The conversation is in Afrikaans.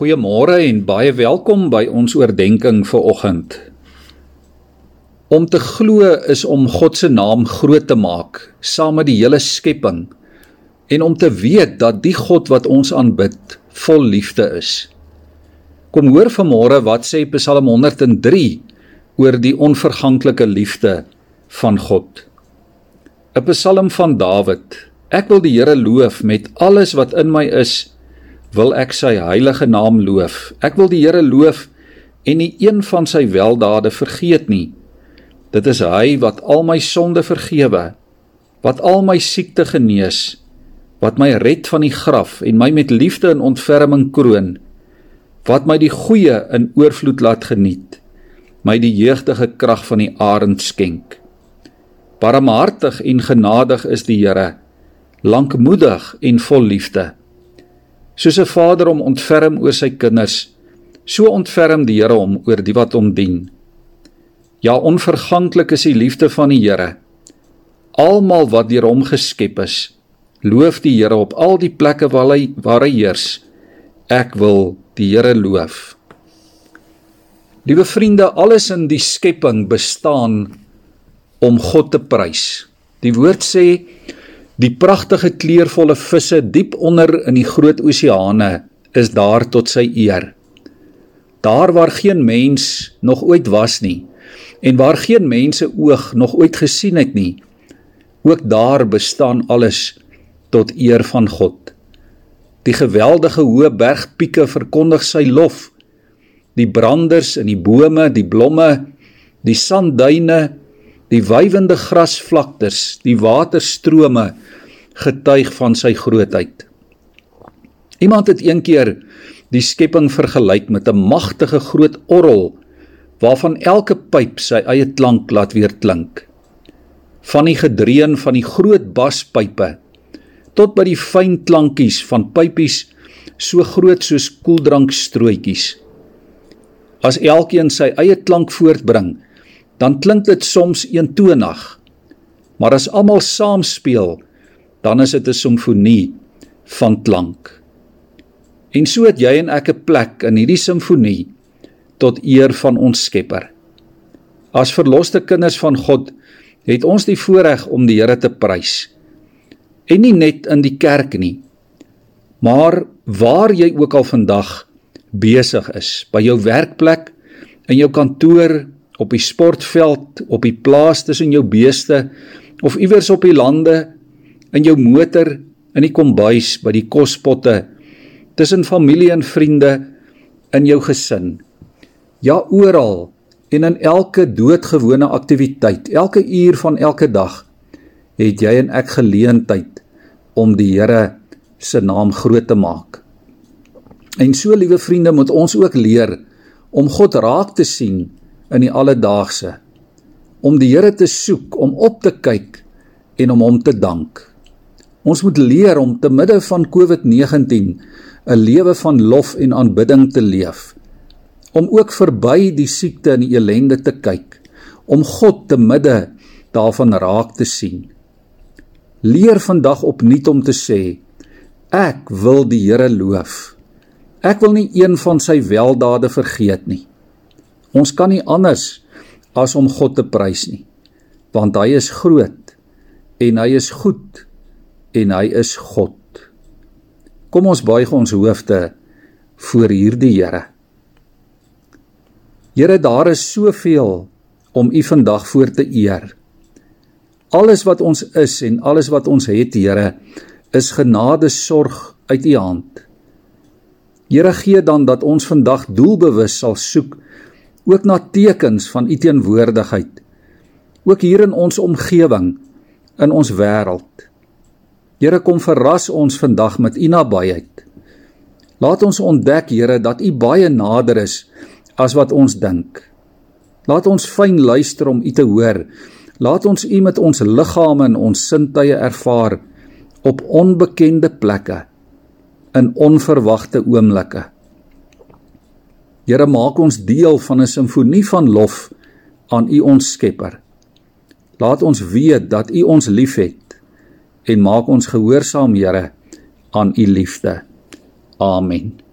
Goeiemôre en baie welkom by ons oordeenking vir oggend. Om te glo is om God se naam groot te maak saam met die hele skepping en om te weet dat die God wat ons aanbid vol liefde is. Kom hoor vanmôre wat sê Psalm 103 oor die onverganklike liefde van God. 'n Psalm van Dawid. Ek wil die Here loof met alles wat in my is wil ek sy heilige naam loof. Ek wil die Here loof en nie een van sy weldade vergeet nie. Dit is hy wat al my sonde vergewe, wat al my siekte genees, wat my red van die graf en my met liefde en ontferming kroon, wat my die goeie in oorvloed laat geniet, my die jeugdige krag van die arend skenk. Barmhartig en genadig is die Here, lankmoedig en vol liefde soos 'n vader hom ontferm oor sy kinders, so ontferm die Here hom oor die wat hom dien. Ja, onverganklik is die liefde van die Here. Almal wat deur hom geskep is, loof die Here op al die plekke waar hy waar hy heers. Ek wil die Here loof. Liewe vriende, alles in die skepping bestaan om God te prys. Die woord sê Die pragtige kleurvolle visse diep onder in die groot oseane is daar tot sy eer. Daar waar geen mens nog ooit was nie en waar geen mense oog nog ooit gesien het nie, ook daar bestaan alles tot eer van God. Die geweldige hoë bergpieke verkondig sy lof. Die branders in die bome, die blomme, die sandduine, die wywende grasvlaktes, die waterstrome getuig van sy grootheid. Iemand het eendag die skepping vergelyk met 'n magtige groot orgel waarvan elke pyp sy eie klank laat weer klink. Van die gedreun van die groot baspype tot by die fyn klankies van pypies so groot soos koeldrankstrooitjies. As elkeen sy eie klank voortbring, dan klink dit soms eentonig. Maar as almal saam speel, dan is dit 'n simfonie van klank. En so het jy en ek 'n plek in hierdie simfonie tot eer van ons Skepper. As verloste kinders van God het ons die voorreg om die Here te prys. En nie net in die kerk nie, maar waar jy ook al vandag besig is, by jou werkplek, in jou kantoor, op die sportveld, op die plaas tussen jou beeste of iewers op die lande in jou motor, in die kombuis, by die kospotte, tussen familie en vriende, in jou gesin. Ja, oral en in elke doodgewone aktiwiteit, elke uur van elke dag, het jy en ek geleentheid om die Here se naam groot te maak. En so, liewe vriende, moet ons ook leer om God raak te sien in die alledaagse, om die Here te soek, om op te kyk en om hom te dank. Ons moet leer om te midde van COVID-19 'n lewe van lof en aanbidding te leef. Om ook verby die siekte en die ellende te kyk, om God te midde daarvan raak te sien. Leer vandag opnuut om te sê: Ek wil die Here loof. Ek wil nie een van sy weldade vergeet nie. Ons kan nie anders as om God te prys nie, want hy is groot en hy is goed en hy is God. Kom ons buig ons hoofde voor hierdie Here. Here, daar is soveel om U vandag voor te eer. Alles wat ons is en alles wat ons het, Here, is genade sorg uit U hand. Here gee dan dat ons vandag doelbewus sal soek ook na tekens van U teenwoordigheid. Ook hier in ons omgewing, in ons wêreld. Here kom verras ons vandag met u nabyheid. Laat ons ontdek, Here, dat u baie nader is as wat ons dink. Laat ons fyn luister om u te hoor. Laat ons u met ons liggame en ons sintuie ervaar op onbekende plekke in onverwagte oomblikke. Here, maak ons deel van 'n simfonie van lof aan u ons Skepper. Laat ons weet dat u ons liefhet en maak ons gehoorsaam Here aan u liefde. Amen.